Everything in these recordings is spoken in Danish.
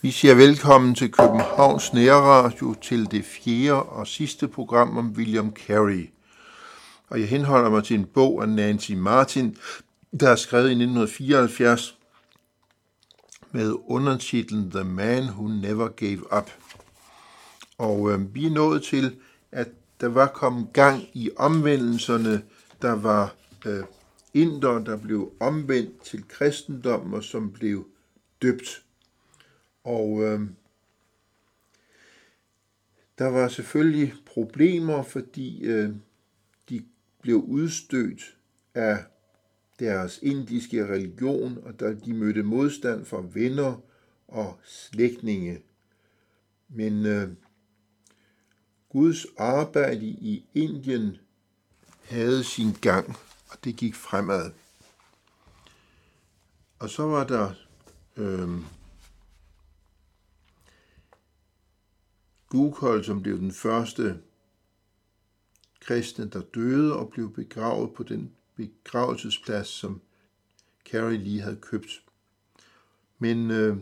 Vi siger velkommen til Københavns Nærradio til det fjerde og sidste program om William Carey. Og jeg henholder mig til en bog af Nancy Martin, der er skrevet i 1974 med undertitlen The Man Who Never Gave Up. Og øh, vi er nået til, at der var kommet gang i omvendelserne, der var øh, inder, der blev omvendt til kristendommen og som blev døbt. Og øh, der var selvfølgelig problemer, fordi øh, de blev udstødt af deres indiske religion, og der de mødte modstand fra venner og slægtninge. Men øh, Guds arbejde i Indien havde sin gang, og det gik fremad. Og så var der øh, Gukhold, som blev den første kristne, der døde og blev begravet på den begravelsesplads, som Carrie lige havde købt. Men øh,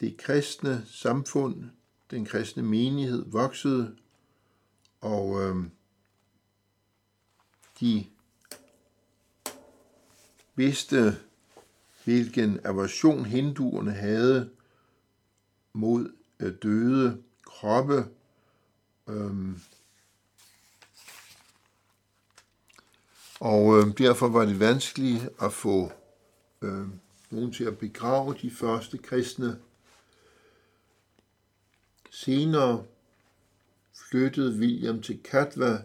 det kristne samfund, den kristne menighed voksede, og øh, de vidste, hvilken aversion hinduerne havde mod øh, døde kroppe. Øhm, og øh, derfor var det vanskeligt at få øh, nogen til at begrave de første kristne. Senere flyttede William til Katwa,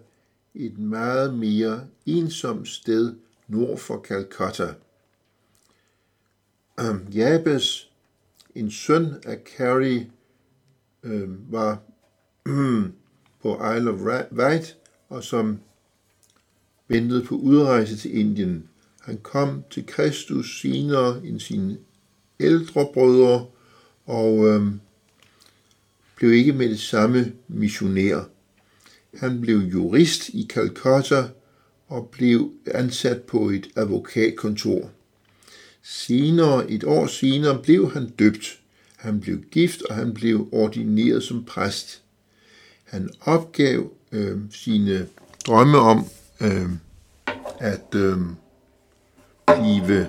et meget mere ensomt sted nord for Calcutta. Øhm, Jabes, en søn af Carrie, øh, var på Isle of Wight, og som ventede på udrejse til Indien. Han kom til Kristus senere end sine ældre brødre, og øh, blev ikke med det samme missionær. Han blev jurist i Calcutta og blev ansat på et advokatkontor. Senere, et år senere, blev han døbt. Han blev gift, og han blev ordineret som præst. Han opgav øh, sine drømme om øh, at øh, blive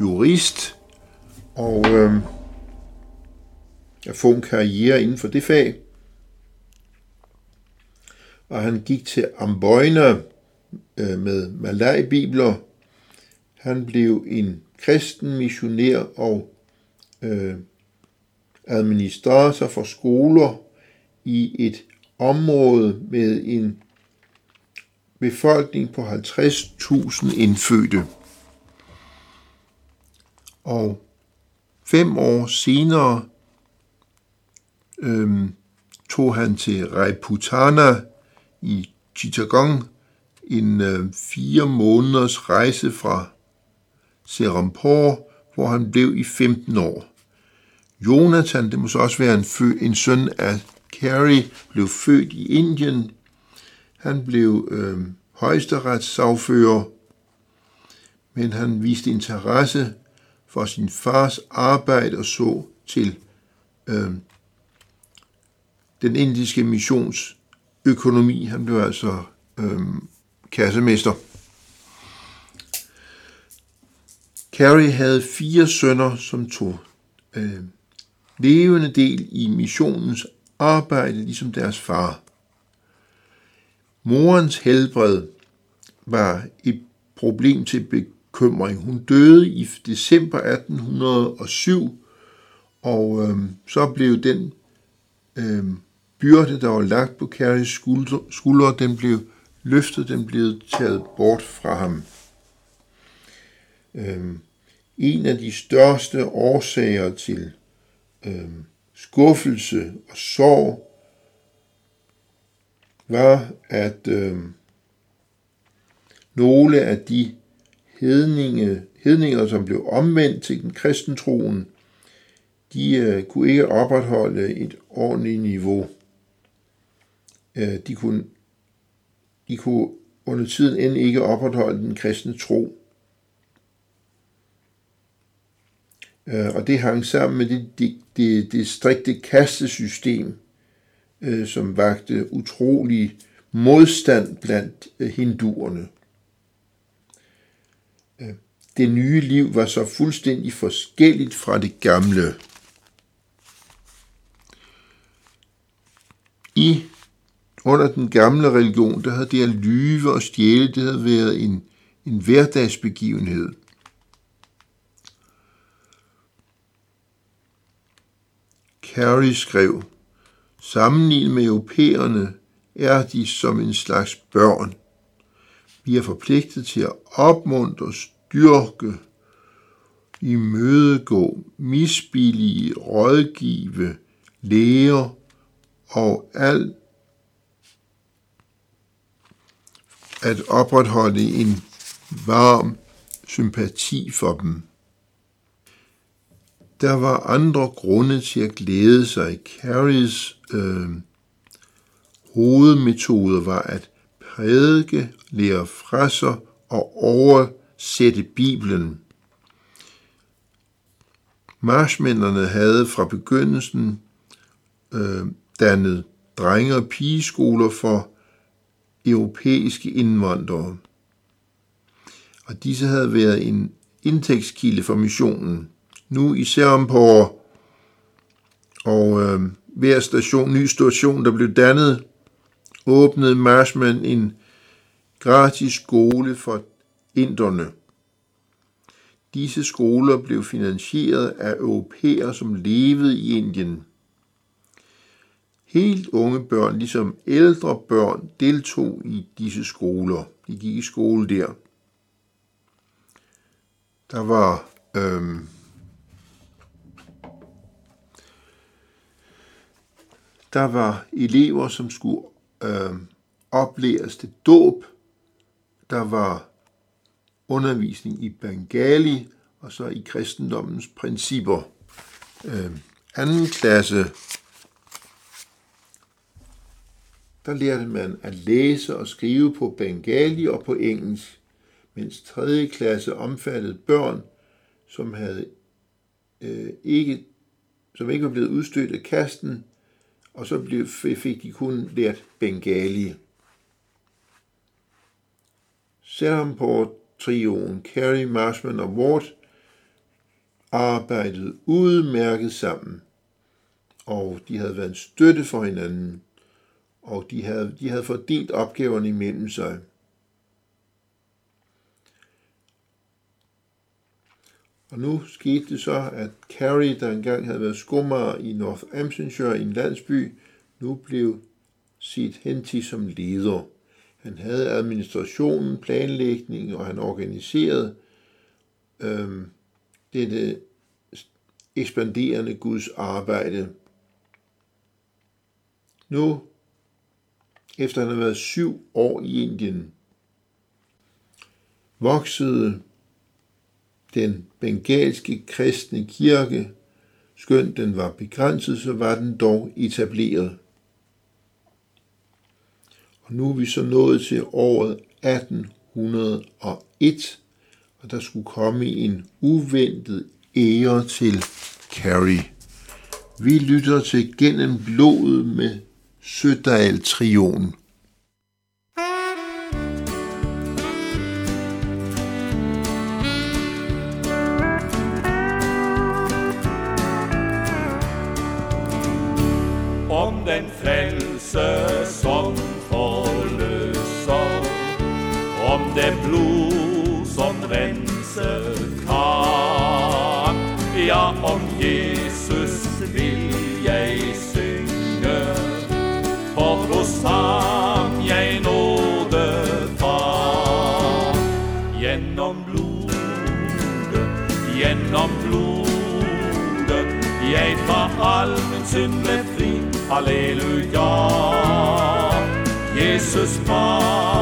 jurist og øh, at få en karriere inden for det fag. Og han gik til Amboina øh, med Malay-bibler. Han blev en kristen missionær og øh, administrator for skoler i et område med en befolkning på 50.000 indfødte. Og fem år senere øhm, tog han til Raiputana i Chittagong, en øh, fire måneders rejse fra Serampore, hvor han blev i 15 år. Jonathan, det må så også være en, fø, en søn af Carrie, blev født i Indien. Han blev øh, højesteretssagfører, men han viste interesse for sin fars arbejde og så til øh, den indiske missions økonomi. Han blev altså øh, kassemester. Carrie havde fire sønner, som tog øh, levende del i missionens arbejde, ligesom deres far. Morens helbred var et problem til bekymring. Hun døde i december 1807, og øh, så blev den øh, byrde, der var lagt på Carries skuldre, skuldre, den blev løftet, den blev taget bort fra ham. Øh, en af de største årsager til øh, skuffelse og sorg var, at øh, nogle af de hedninge, hedninger, som blev omvendt til den kristentroen, de øh, kunne ikke opretholde et ordentligt niveau. Øh, de, kunne, de kunne under tiden end ikke opretholde den kristne tro. Øh, Øh, og det hang sammen med det, det, det, det strikte kastesystem, øh, som vagte utrolig modstand blandt øh, hinduerne. Det nye liv var så fuldstændig forskelligt fra det gamle. I under den gamle religion, der havde det at lyve og stjæle, det havde været en, en hverdagsbegivenhed. Carey skrev, sammenlignet med europæerne er de som en slags børn. Vi er forpligtet til at opmuntre, styrke, imødegå, misbillige, rådgive, lære og alt at opretholde en varm sympati for dem. Der var andre grunde til at glæde sig. Carries øh, hovedmetode var at prædike, lære fra sig og oversætte Bibelen. Marshmændene havde fra begyndelsen øh, dannet drenge- og pigeskoler for europæiske indvandrere. Og disse havde været en indtægtskilde for missionen. Nu især om på og øh, hver station, ny station, der blev dannet, åbnede Marshman en gratis skole for inderne. Disse skoler blev finansieret af europæere, som levede i Indien. Helt unge børn, ligesom ældre børn, deltog i disse skoler. De gik i skole der. Der var øhm, der var elever, som skulle øh, oplæres til dåb. Der var undervisning i Bengali og så i kristendommens principper. Øh, anden klasse der lærte man at læse og skrive på bengali og på engelsk, mens tredje klasse omfattede børn, som havde øh, ikke som ikke var blevet udstødt af kasten, og så blev, fik de kun lært bengali. Selvom på trioen Carrie, Marshman og Ward arbejdede udmærket sammen, og de havde været en støtte for hinanden og de havde, de havde fordelt opgaverne imellem sig. Og nu skete det så, at Carrie, der engang havde været skummer i Northamptonshire i en landsby, nu blev set hen til som leder. Han havde administrationen, planlægningen, og han organiserede øhm, dette ekspanderende Guds arbejde. Nu efter han havde været syv år i Indien, voksede den bengalske kristne kirke, skønt den var begrænset, så var den dog etableret. Og nu er vi så nået til året 1801, og der skulle komme en uventet ære til Carrie. Vi lytter til gennem blodet med Sødal fri. Halleluja. Jesus smakte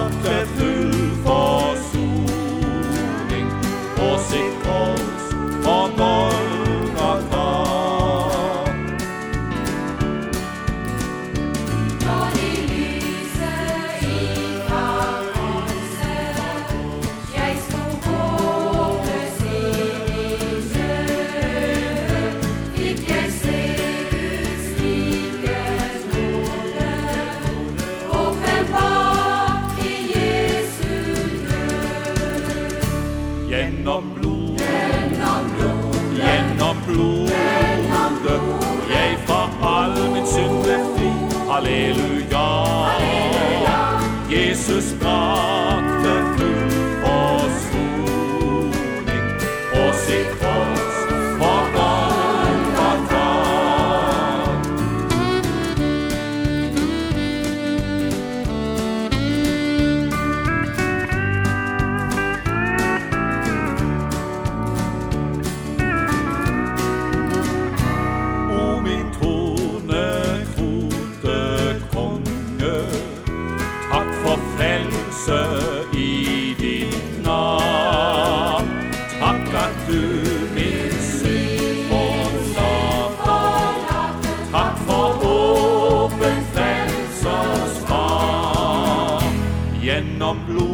I'm blue.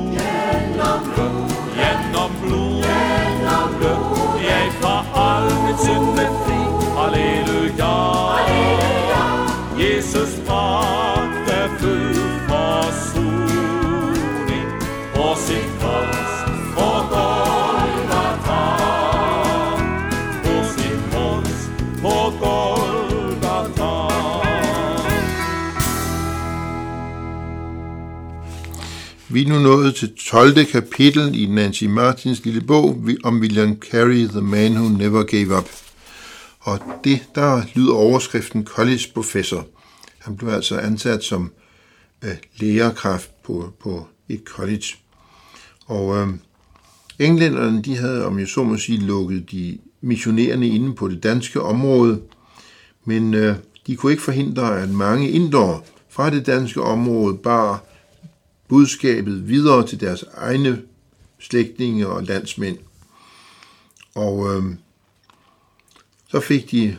Vi er nu nået til 12. kapitel i Nancy Martins lille bog om William Carey, The Man Who Never Gave Up. Og det, der lyder overskriften College Professor. Han blev altså ansat som øh, lærerkraft på, på et college. Og øh, englænderne, de havde, om jeg så må sige, lukket de missionerende inde på det danske område, men øh, de kunne ikke forhindre, at mange indår fra det danske område bar budskabet videre til deres egne slægtninge og landsmænd. Og øh, så fik de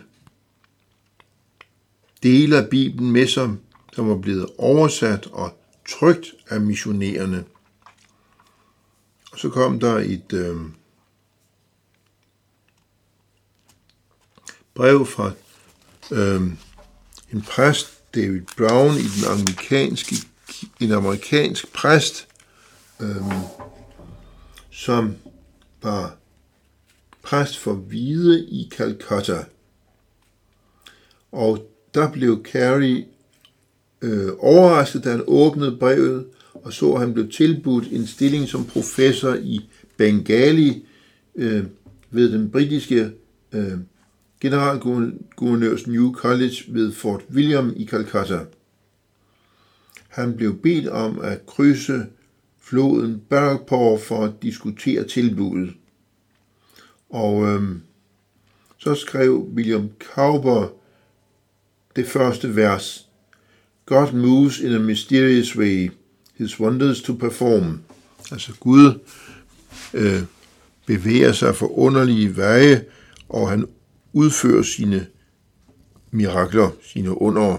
dele af Bibelen med sig, som var blevet oversat og trygt af missionærerne. Og så kom der et øh, brev fra øh, en præst, David Brown, i den amerikanske, en amerikansk præst, øhm, som var præst for hvide i Calcutta. Og der blev Carey øh, overrasket, da han åbnede brevet og så, at han blev tilbudt en stilling som professor i Bengali øh, ved den britiske øh, generalguvernørs New College ved Fort William i Calcutta. Han blev bedt om at krydse floden Barrackpore for at diskutere tilbuddet. Og øhm, så skrev William Cowper det første vers. God moves in a mysterious way, his wonders to perform. Altså Gud øh, bevæger sig for underlige veje, og han udfører sine mirakler, sine under.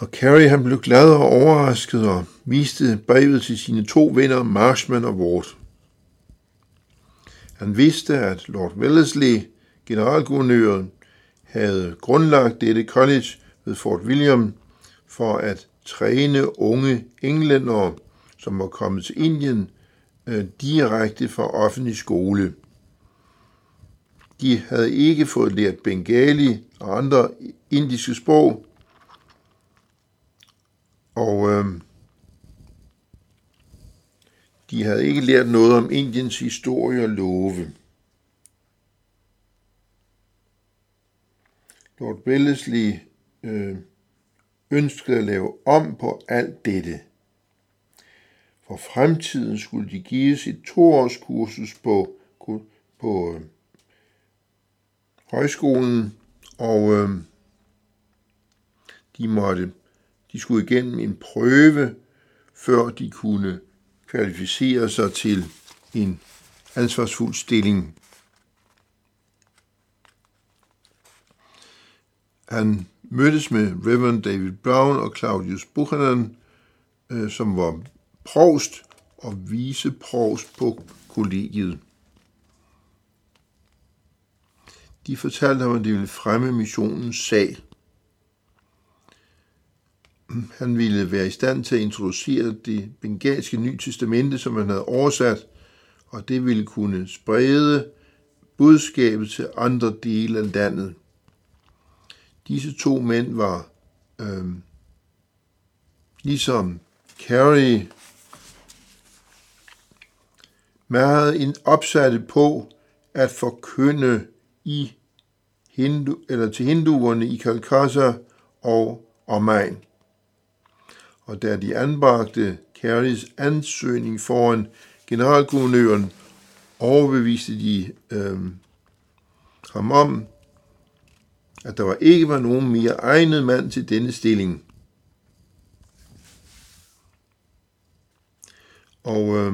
Og Carrie han blev glad og overrasket og viste brevet til sine to venner, Marshman og Ward. Han vidste, at Lord Wellesley, generalguvernøren, havde grundlagt dette college ved Fort William for at træne unge englændere, som var kommet til Indien, øh, direkte fra offentlig skole. De havde ikke fået lært bengali og andre indiske sprog, og øh, de havde ikke lært noget om Indiens historie og love. Lord Wellesley øh, ønskede at lave om på alt dette. For fremtiden skulle de gives et toårskursus på, på øh, højskolen, og øh, de måtte, de skulle igennem en prøve, før de kunne kvalificere sig til en ansvarsfuld stilling. Han mødtes med Reverend David Brown og Claudius Buchanan, øh, som var provst og viceprovst på kollegiet. De fortalte ham, at de ville fremme missionens sag. Han ville være i stand til at introducere det bengalske nye testamente, som han havde oversat, og det ville kunne sprede budskabet til andre dele af landet. Disse to mænd var øh, ligesom Carrie meget opsatte på at forkynde i hindu, eller til hinduerne i Calcutta og omegn. Og da de anbragte Carries ansøgning foran generalguvernøren, overbeviste de øh, ham om, at der var ikke var nogen mere egnet mand til denne stilling. Og øh,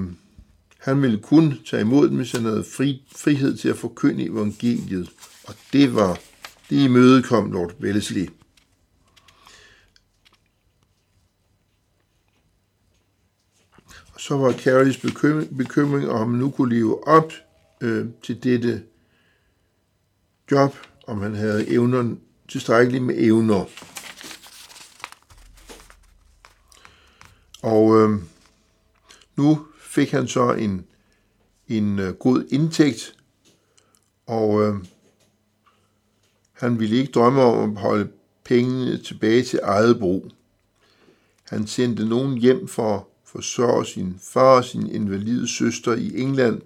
han ville kun tage imod dem, hvis han havde fri, frihed til at forkynde evangeliet. Og det var, det imødekom Lord Wellesley. Så var Carolys bekymring, bekymring om han nu kunne leve op øh, til dette job, om han havde evner, tilstrækkeligt med evner. Og øh, nu fik han så en, en øh, god indtægt, og øh, han ville ikke drømme om at holde pengene tilbage til eget brug. Han sendte nogen hjem for forsørge sin far og sin invalide søster i England,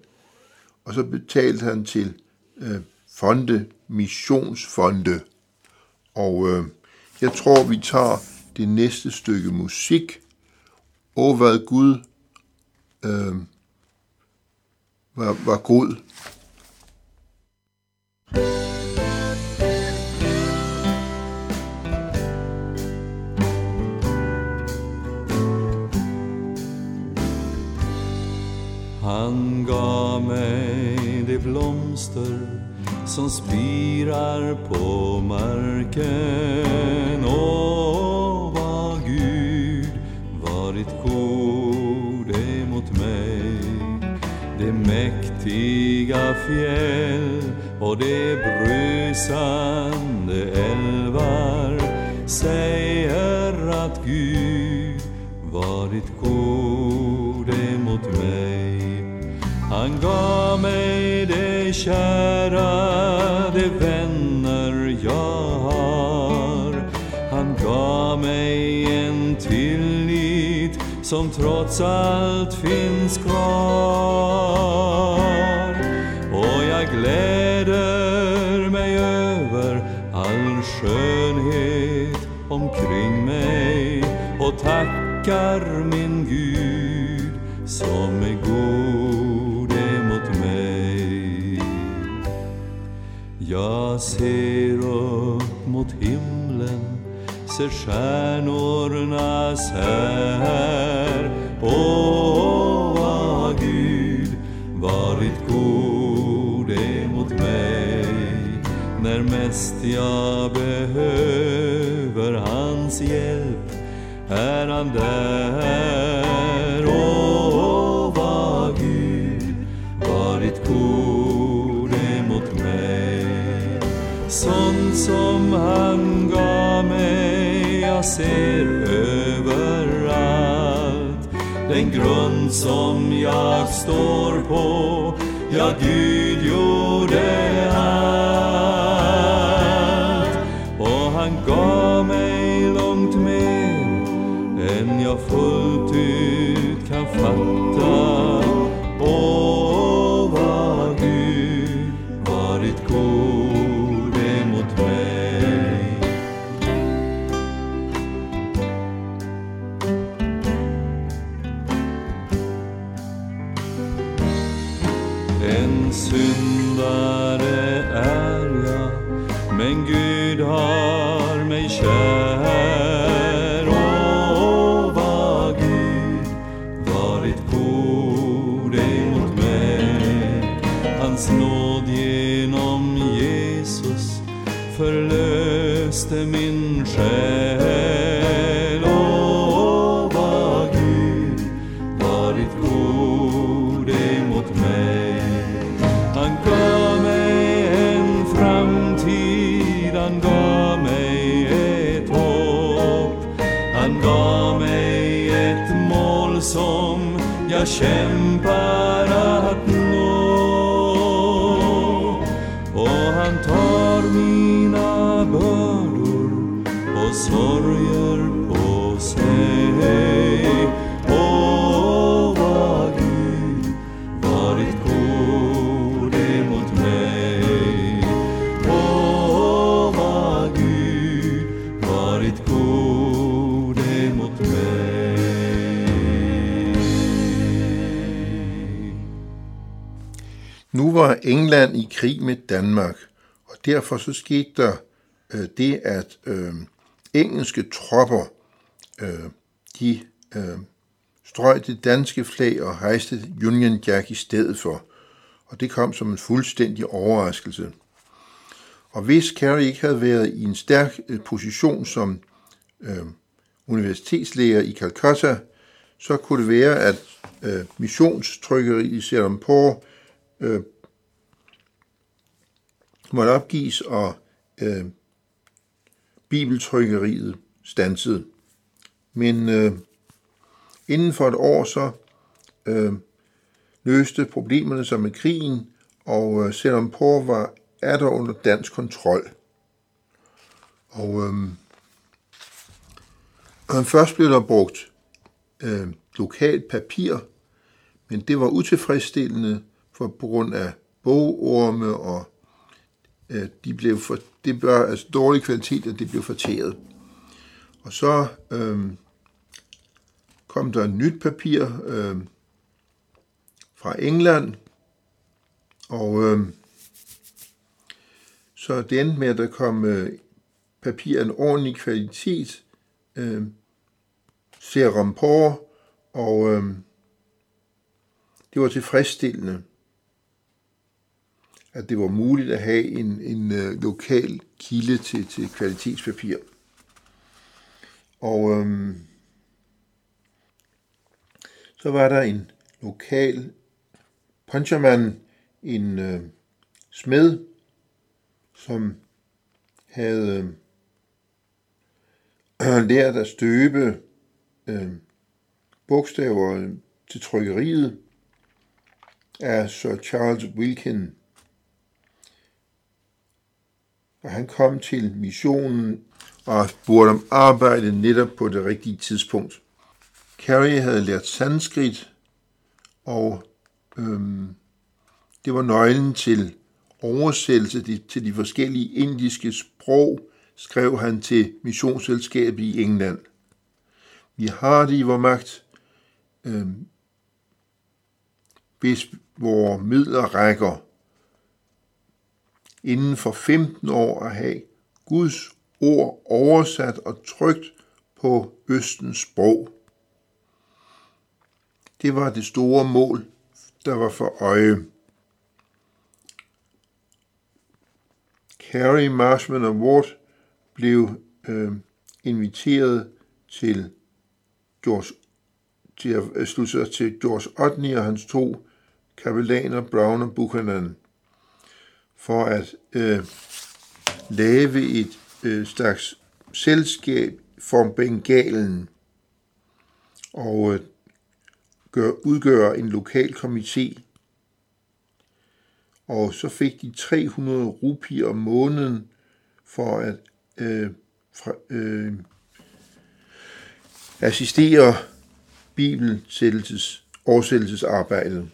og så betalte han til øh, fonde, missionsfonde. Og øh, jeg tror, vi tager det næste stykke musik. Og hvad Gud øh, var, var god. Han gav mig de blomster som spirar på marken. Åh, vad Gud varit god emot mig. De mäktiga fjäll och de brusande älvar säger gav mig det kära, de vänner jag har. Han gav mig en tillit som trots allt finns kvar. Och jag gläder mig över all skönhet omkring mig och tackar min Gud som är god Jag ser upp mot himlen, ser stjärnornas här. Åh, vad Gud varit god emot mig. När mest jag behöver hans hjälp är han där. Sånt som han gav mig jag ser överallt. Den grund som jag står på, ja Gud gjorde allt. Och han gav mig långt mer än jag fullt ut kan fatta. En syndare är jag, men Gud har mig kär. Åh, vad Gud varit god emot mig. Hans nåd genom Jesus förlöste mig som jag England i krig med Danmark, og derfor så skete der øh, det, at øh, engelske tropper, øh, de øh, strøg det danske flag og hejste Union Jack i stedet for. Og det kom som en fuldstændig overraskelse. Og hvis Carey ikke havde været i en stærk øh, position som øh, universitetslærer i Calcutta, så kunne det være, at øh, missionstrykkeriet i Serampore øh, måtte opgives, og øh, bibeltrykkeriet stansede. Men øh, inden for et år så øh, løste problemerne sig med krigen, og øh, Serampore var er der under dansk kontrol. Og øh, først blev der brugt øh, lokalt papir, men det var utilfredsstillende for på grund af bogorme, og Øh, de blev for, det var altså dårlig kvalitet, og det blev fortæret. Og så øhm, kom der nyt papir øhm, fra England, og øhm, så det endte med, at der kom øh, papir af en ordentlig kvalitet, øh, serum på, og øh, det var tilfredsstillende, at det var muligt at have en, en øh, lokal kilde til, til kvalitetspapir. Og øhm, så var der en lokal punchermand, en øh, smed, som havde øh, lært at støbe øh, bogstaver til trykkeriet af Sir Charles Wilkin. Og han kom til missionen og spurgte om arbejde netop på det rigtige tidspunkt. Carrie havde lært sanskrit, og øhm, det var nøglen til oversættelse til de forskellige indiske sprog, skrev han til missionsselskabet i England. Vi har det i vores magt, øhm, hvis vores midler rækker, inden for 15 år at have Guds ord oversat og trygt på Østens sprog. Det var det store mål, der var for øje. Carrie Marshman og blev øh, inviteret til George til at øh, slutte sig til George Otney og hans to kapellaner, Brown og Buchanan, for at øh, lave et øh, slags selskab for Bengalen og øh, gør, udgøre en lokal komité. Og så fik de 300 rupier om måneden for at øh, fra, øh, assistere bibelsættelses oversættelsesarbejdet.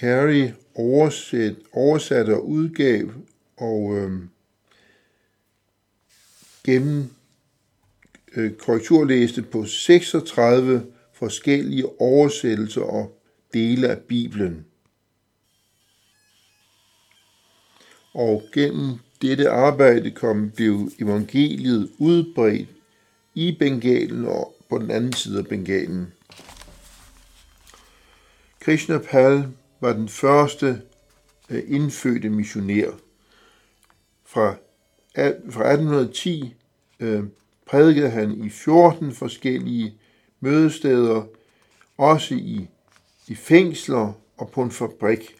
Carrie oversat, oversatte og udgav og øh, gennem øh, korrekturlæste på 36 forskellige oversættelser og dele af Bibelen. Og gennem dette arbejde kom blev evangeliet udbredt i Bengalen og på den anden side af Bengalen. Krishna Pal var den første øh, indfødte missionær. Fra, fra 1810 øh, prædikede han i 14 forskellige mødesteder, også i, i fængsler og på en fabrik.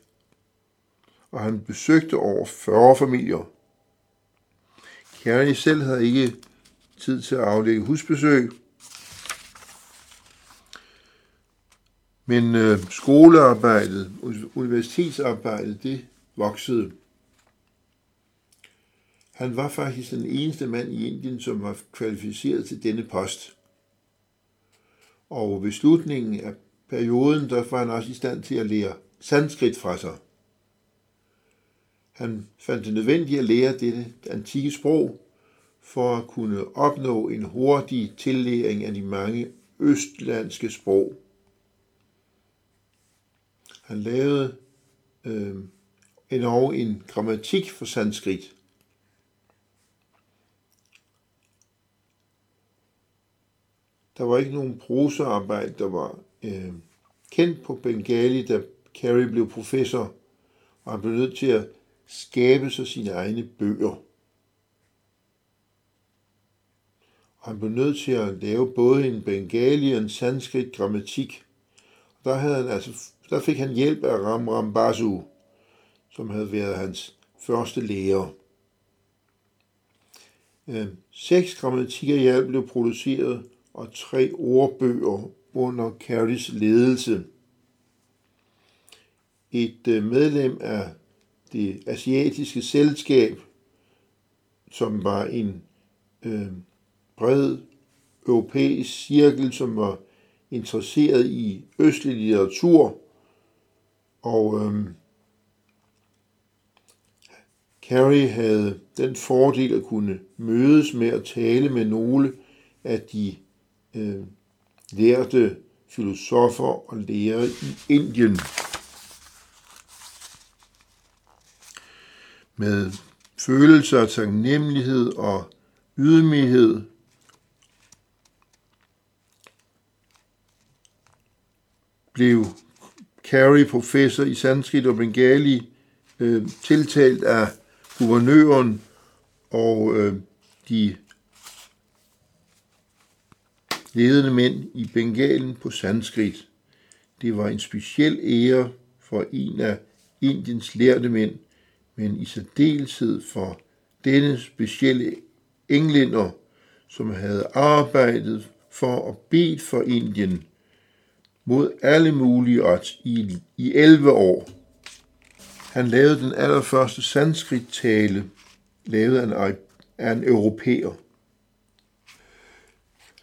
Og han besøgte over 40 familier. Kærlig selv havde ikke tid til at aflægge husbesøg, Men øh, skolearbejdet, universitetsarbejdet, det voksede. Han var faktisk den eneste mand i Indien, som var kvalificeret til denne post. Og ved slutningen af perioden, der var han også i stand til at lære sanskrit fra sig. Han fandt det nødvendigt at lære dette antikke sprog, for at kunne opnå en hurtig tillæring af de mange østlandske sprog. Han lavede øh, endnu en grammatik for sanskrit. Der var ikke nogen prosaarbejde, der var øh, kendt på Bengali, da Carey blev professor, og han blev nødt til at skabe sig sine egne bøger. Og han blev nødt til at lave både en bengali og en sanskrit grammatik. Og der havde han altså der fik han hjælp af Ramram Basu, som havde været hans første lærer. Øh, seks grammatikker blev produceret, og tre ordbøger under Carys ledelse. Et øh, medlem af det asiatiske selskab, som var en øh, bred europæisk cirkel, som var interesseret i østlig litteratur, og øh, Carrie havde den fordel at kunne mødes med at tale med nogle af de øh, lærte filosofer og lærere i Indien. Med følelser af taknemmelighed og ydmyghed blev Carey professor i sanskrit og bengali øh, tiltalt af guvernøren og øh, de ledende mænd i Bengalen på sanskrit. Det var en speciel ære for en af Indiens lærte mænd, men i særdeleshed for denne specielle englænder, som havde arbejdet for og bedt for Indien mod alle mulige odds i, i 11 år. Han lavede den allerførste sanskrit-tale, lavet af en, af en europæer.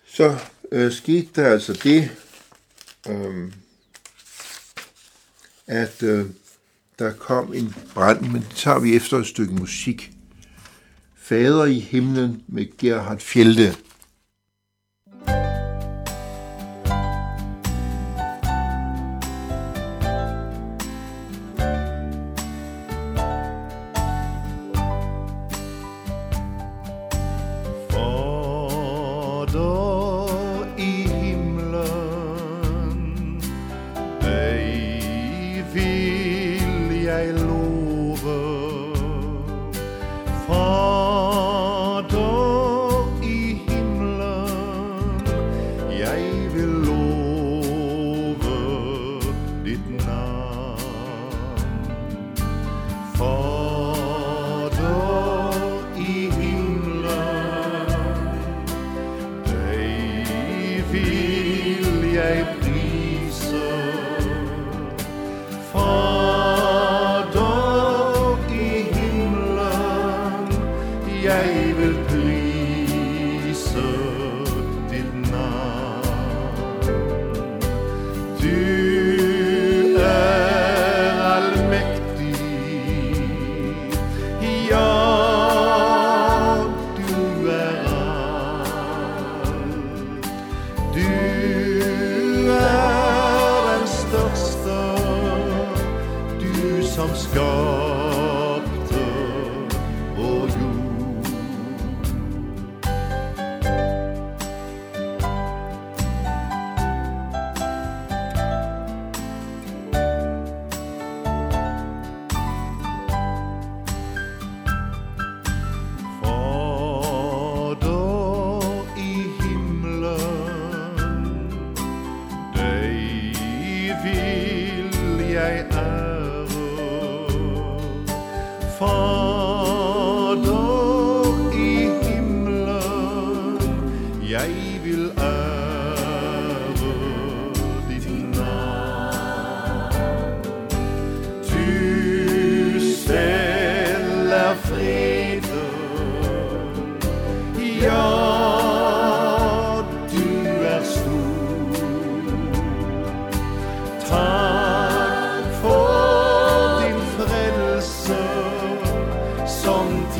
Så øh, skete der altså det, øh, at øh, der kom en brand, men det tager vi efter et stykke musik. Fader i himlen med Gerhard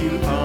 you are.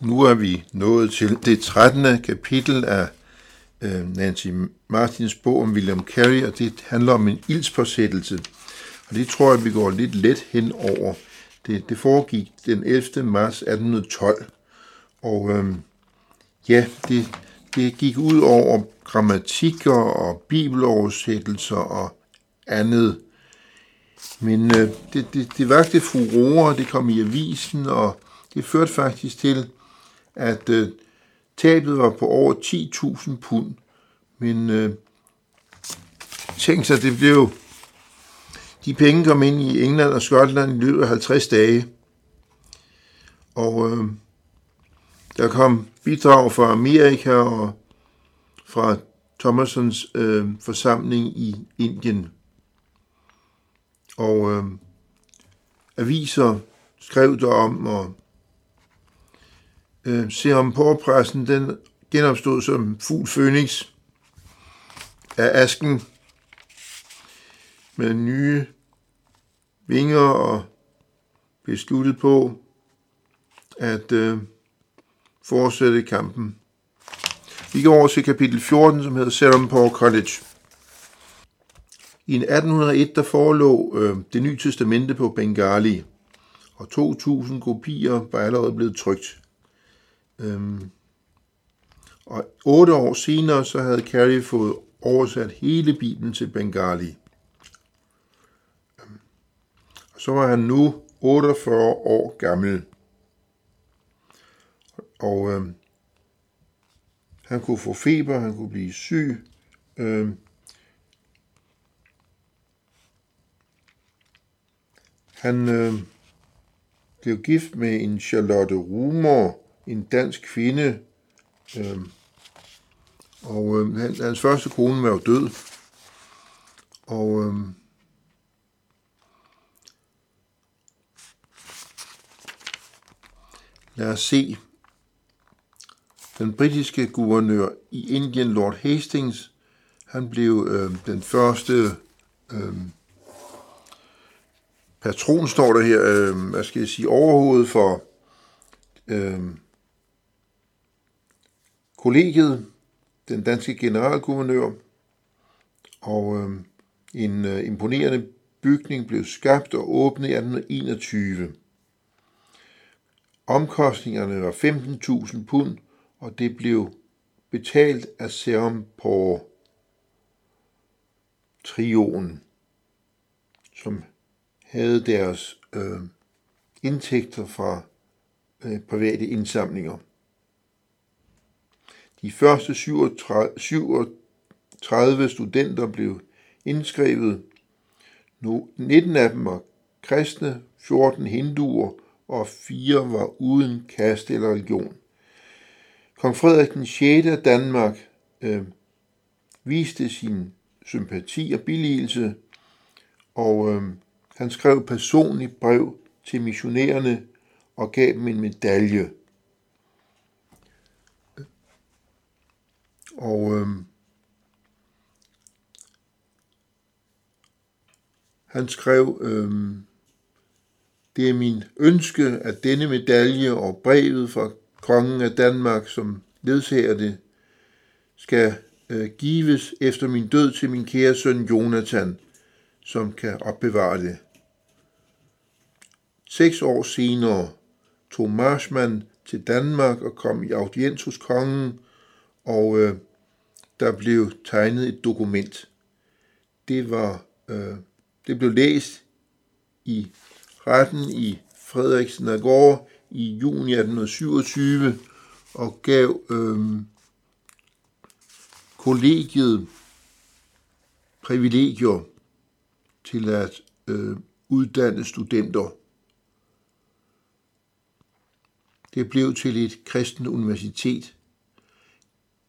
Nu er vi nået til det 13. kapitel af øh, Nancy Martins bog om William Carey, og det handler om en ildspåsættelse. Og det tror jeg, vi går lidt let hen over. Det, det foregik den 11. marts 1812, og øh, ja, det, det gik ud over grammatikker og bibeloversættelser og andet. Men øh, det, det, det vagte furore, det kom i avisen, og det førte faktisk til, at øh, tabet var på over 10.000 pund. Men øh, tænk sig, det blev... De penge kom ind i England og Skotland i løbet af 50 dage. Og øh, der kom bidrag fra Amerika og fra Thomasons øh, forsamling i Indien. Og øh, aviser skrev der om, og øh, Serum Porpressen, den genopstod som fugl Phoenix af asken med nye vinger og besluttet på at øh, fortsætte kampen. Vi går over til kapitel 14, som hedder Serampore College. I 1801 der forelå øh, det nye testamente på Bengali, og 2.000 kopier var allerede blevet trykt. Øhm, og otte år senere så havde Carey fået oversat hele Bibelen til Bengali. Øhm, og så var han nu 48 år gammel. Og øhm, han kunne få feber, han kunne blive syg. Øhm, han øh, blev gift med en Charlotte Rumor, en dansk kvinde, øh, og øh, hans første kone var jo død. Og øh, lad os se. Den britiske guvernør i Indien, Lord Hastings, han blev øh, den første øh, patron, står der her, øh, hvad skal jeg sige, overhovedet for øh, kollegiet, den danske generalguvernør, og øh, en øh, imponerende bygning blev skabt og åbnet i 1821. Omkostningerne var 15.000 pund, og det blev betalt af Serum på trioen, som havde deres øh, indtægter fra øh, private indsamlinger. De første 37, studenter blev indskrevet. 19 af dem var kristne, 14 hinduer og fire var uden kaste eller religion. Kong Frederik den 6. af Danmark øh, viste sin sympati og billigelse, og øh, han skrev personligt brev til missionærerne og gav dem en medalje. Og øh, han skrev, øh, det er min ønske, at denne medalje og brevet fra kongen af Danmark, som ledsager det, skal øh, gives efter min død til min kære søn Jonathan, som kan opbevare det. Seks år senere tog Marshman til Danmark og kom i audiens hos kongen, og øh, der blev tegnet et dokument. Det var øh, det blev læst i retten i Frederiksen og gård i juni 1827 og gav øh, kollegiet privilegier til at øh, uddanne studenter. Det blev til et kristent universitet.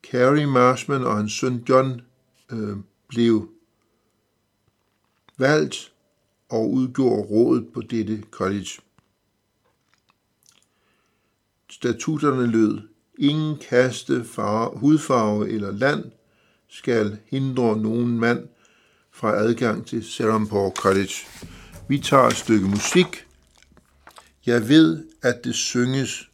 Carrie Marshman og hans søn John øh, blev valgt og udgjorde rådet på dette college. Statutterne lød, ingen kaste, farve, hudfarve eller land skal hindre nogen mand fra adgang til Serampore College. Vi tager et stykke musik. Jeg ved, at det synges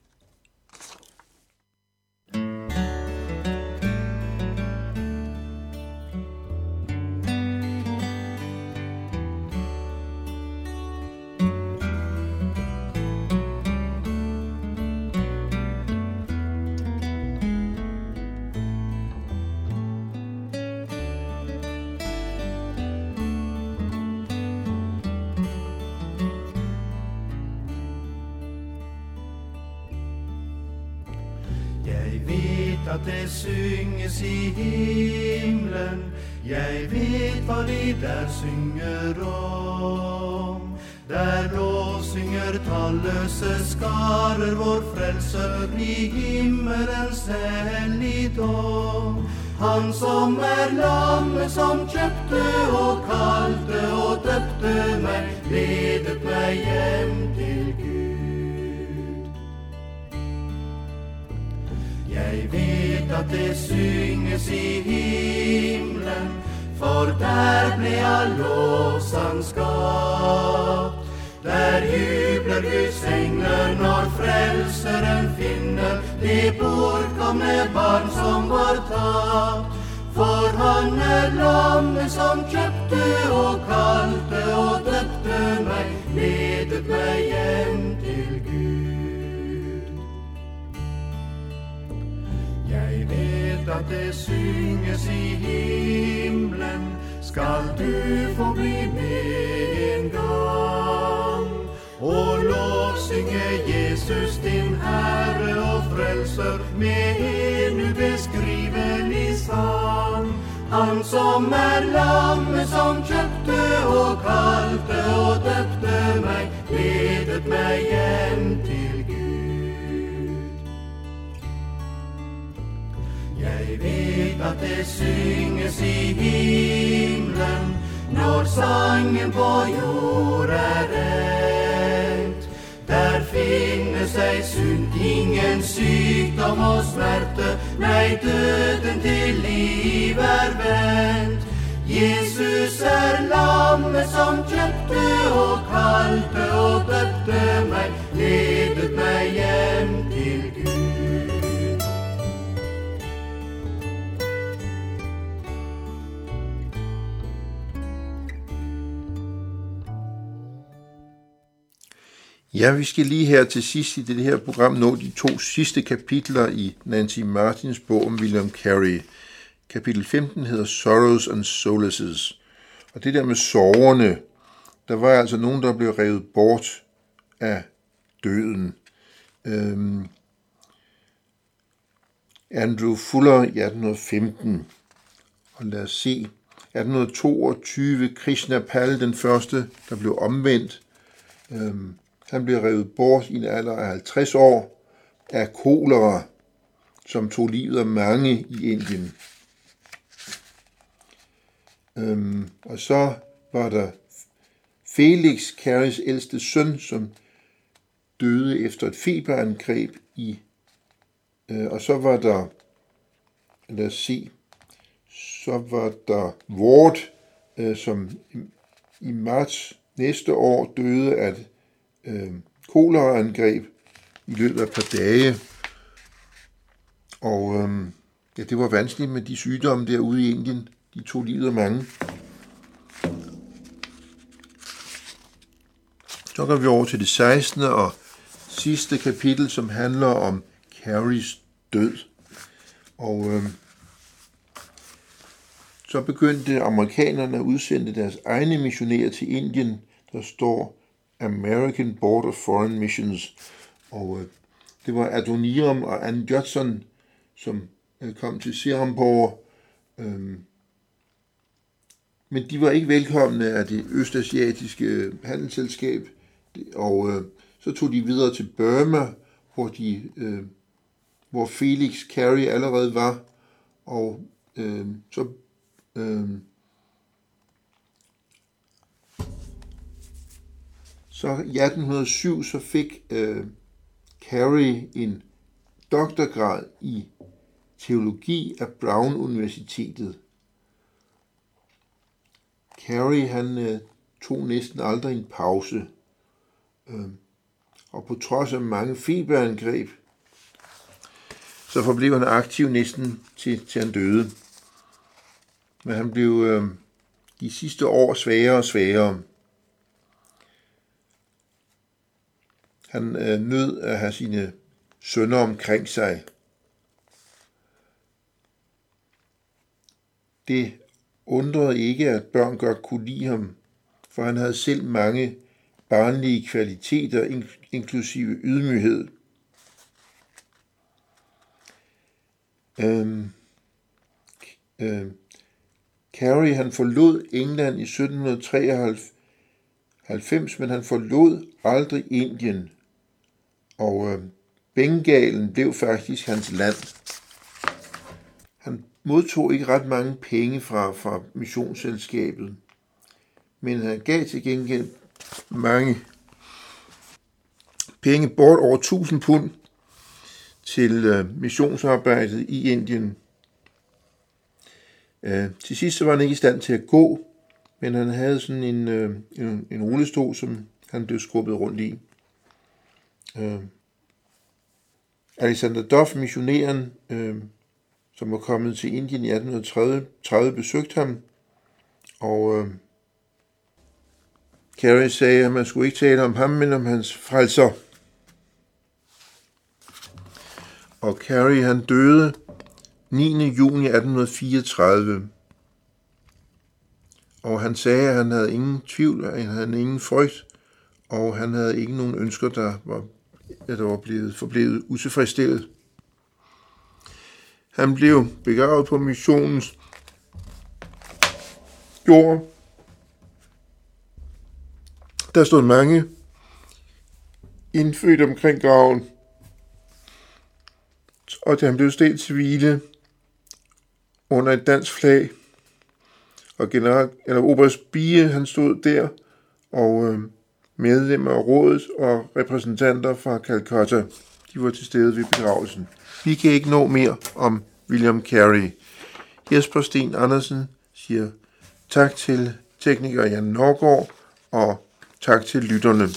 at det synges i himlen. Jeg ved, hvad de der synger om. Der lovsynger talløse skarer vor frelser i himmelens helligdom. Han som er lammet som kjøpte og kalte og døpte meg, ledet meg hjem til Jeg vet at det synges i himlen, for der ble all lovsang skapt. Der jubler Guds engler når frelseren finner det bortkomne barn som var tapt. For han er lammet som kjøpte og kalte og døpte meg, ledet meg hjem til Jeg vet at det synges i himlen, skal du få bli med en gang. Og lovsynge Jesus din Herre og Frelser med en ubeskrivelig sang. Han som er lammet som kjøpte og kalte og det synges i himlen når sangen på jord er rett. Der finnes ei synd, ingen sykdom og smerte, nei, døden til liv er vendt. Jesus er lammet som kjøpte og kalte og døpte meg, ledet meg hjem Ja, vi skal lige her til sidst i det her program nå de to sidste kapitler i Nancy Martins bog om William Carey. Kapitel 15 hedder Sorrows and Solaces. Og det der med sorgerne, der var altså nogen, der blev revet bort af døden. Øhm, Andrew Fuller i 1815. Og lad os se. 1822, Krishnapal, den første, der blev omvendt. Øhm, han blev revet bort i en alder af 50 år af kolera, som tog livet af mange i Indien. Øhm, og så var der Felix, Carries ældste søn, som døde efter et feberangreb i, øh, og så var der, lad os se, så var der Ward, øh, som i, i marts næste år døde af et øh, koleraangreb i løbet af et par dage. Og øh, ja, det var vanskeligt med de sygdomme derude i Indien. De tog livet af mange. Så går vi over til det 16. og sidste kapitel, som handler om Carries død. Og øh, så begyndte amerikanerne at udsende deres egne missionærer til Indien. Der står American Board of Foreign Missions. Og øh, det var Adoniram og Ann Judson, som øh, kom til Serampore. Øh, men de var ikke velkomne af det østasiatiske handelsselskab, og øh, så tog de videre til Burma, hvor, de, øh, hvor Felix Carey allerede var, og øh, så øh, så i 1807 så fik øh, Carey en doktorgrad i teologi af Brown Universitetet. Carey han øh, tog næsten aldrig en pause, øh, og på trods af mange feberangreb, så forblev han aktiv næsten til, til han døde. Men han blev øh, de sidste år svagere og svagere. Han øh, nød at have sine sønner omkring sig. Det undrede ikke, at børn godt kunne lide ham, for han havde selv mange barnlige kvaliteter, inklusive ydmyghed. Øhm, øhm, Carey han forlod England i 1793, men han forlod aldrig Indien. Og øh, Bengalen blev faktisk hans land. Han modtog ikke ret mange penge fra, fra missionsselskabet, men han gav til gengæld mange penge, bort over 1000 pund, til øh, missionsarbejdet i Indien. Øh, til sidst så var han ikke i stand til at gå, men han havde sådan en, øh, en, en rullestol, som han blev skubbet rundt i. Øh, Alexander Duff, missionæren, øh, som var kommet til Indien i 1830, besøgte ham, og øh, Carey sagde, at man skulle ikke tale om ham, men om hans frelser. Og Carey han døde 9. juni 1834. Og han sagde, at han havde ingen tvivl, at han havde ingen frygt, og han havde ikke nogen ønsker, der var, der var blevet forblevet utilfredsstillet. Han blev begravet på missionens jord. Der stod mange indfødt omkring graven, og da han blev stedt til hvile under et dansk flag, og general, eller oberst Bie, han stod der, og øh, medlemmer af rådet og repræsentanter fra Calcutta, de var til stede ved begravelsen. Vi kan ikke nå mere om William Carey. Jesper Sten Andersen siger tak til tekniker Jan Norgård, og tak til lytterne.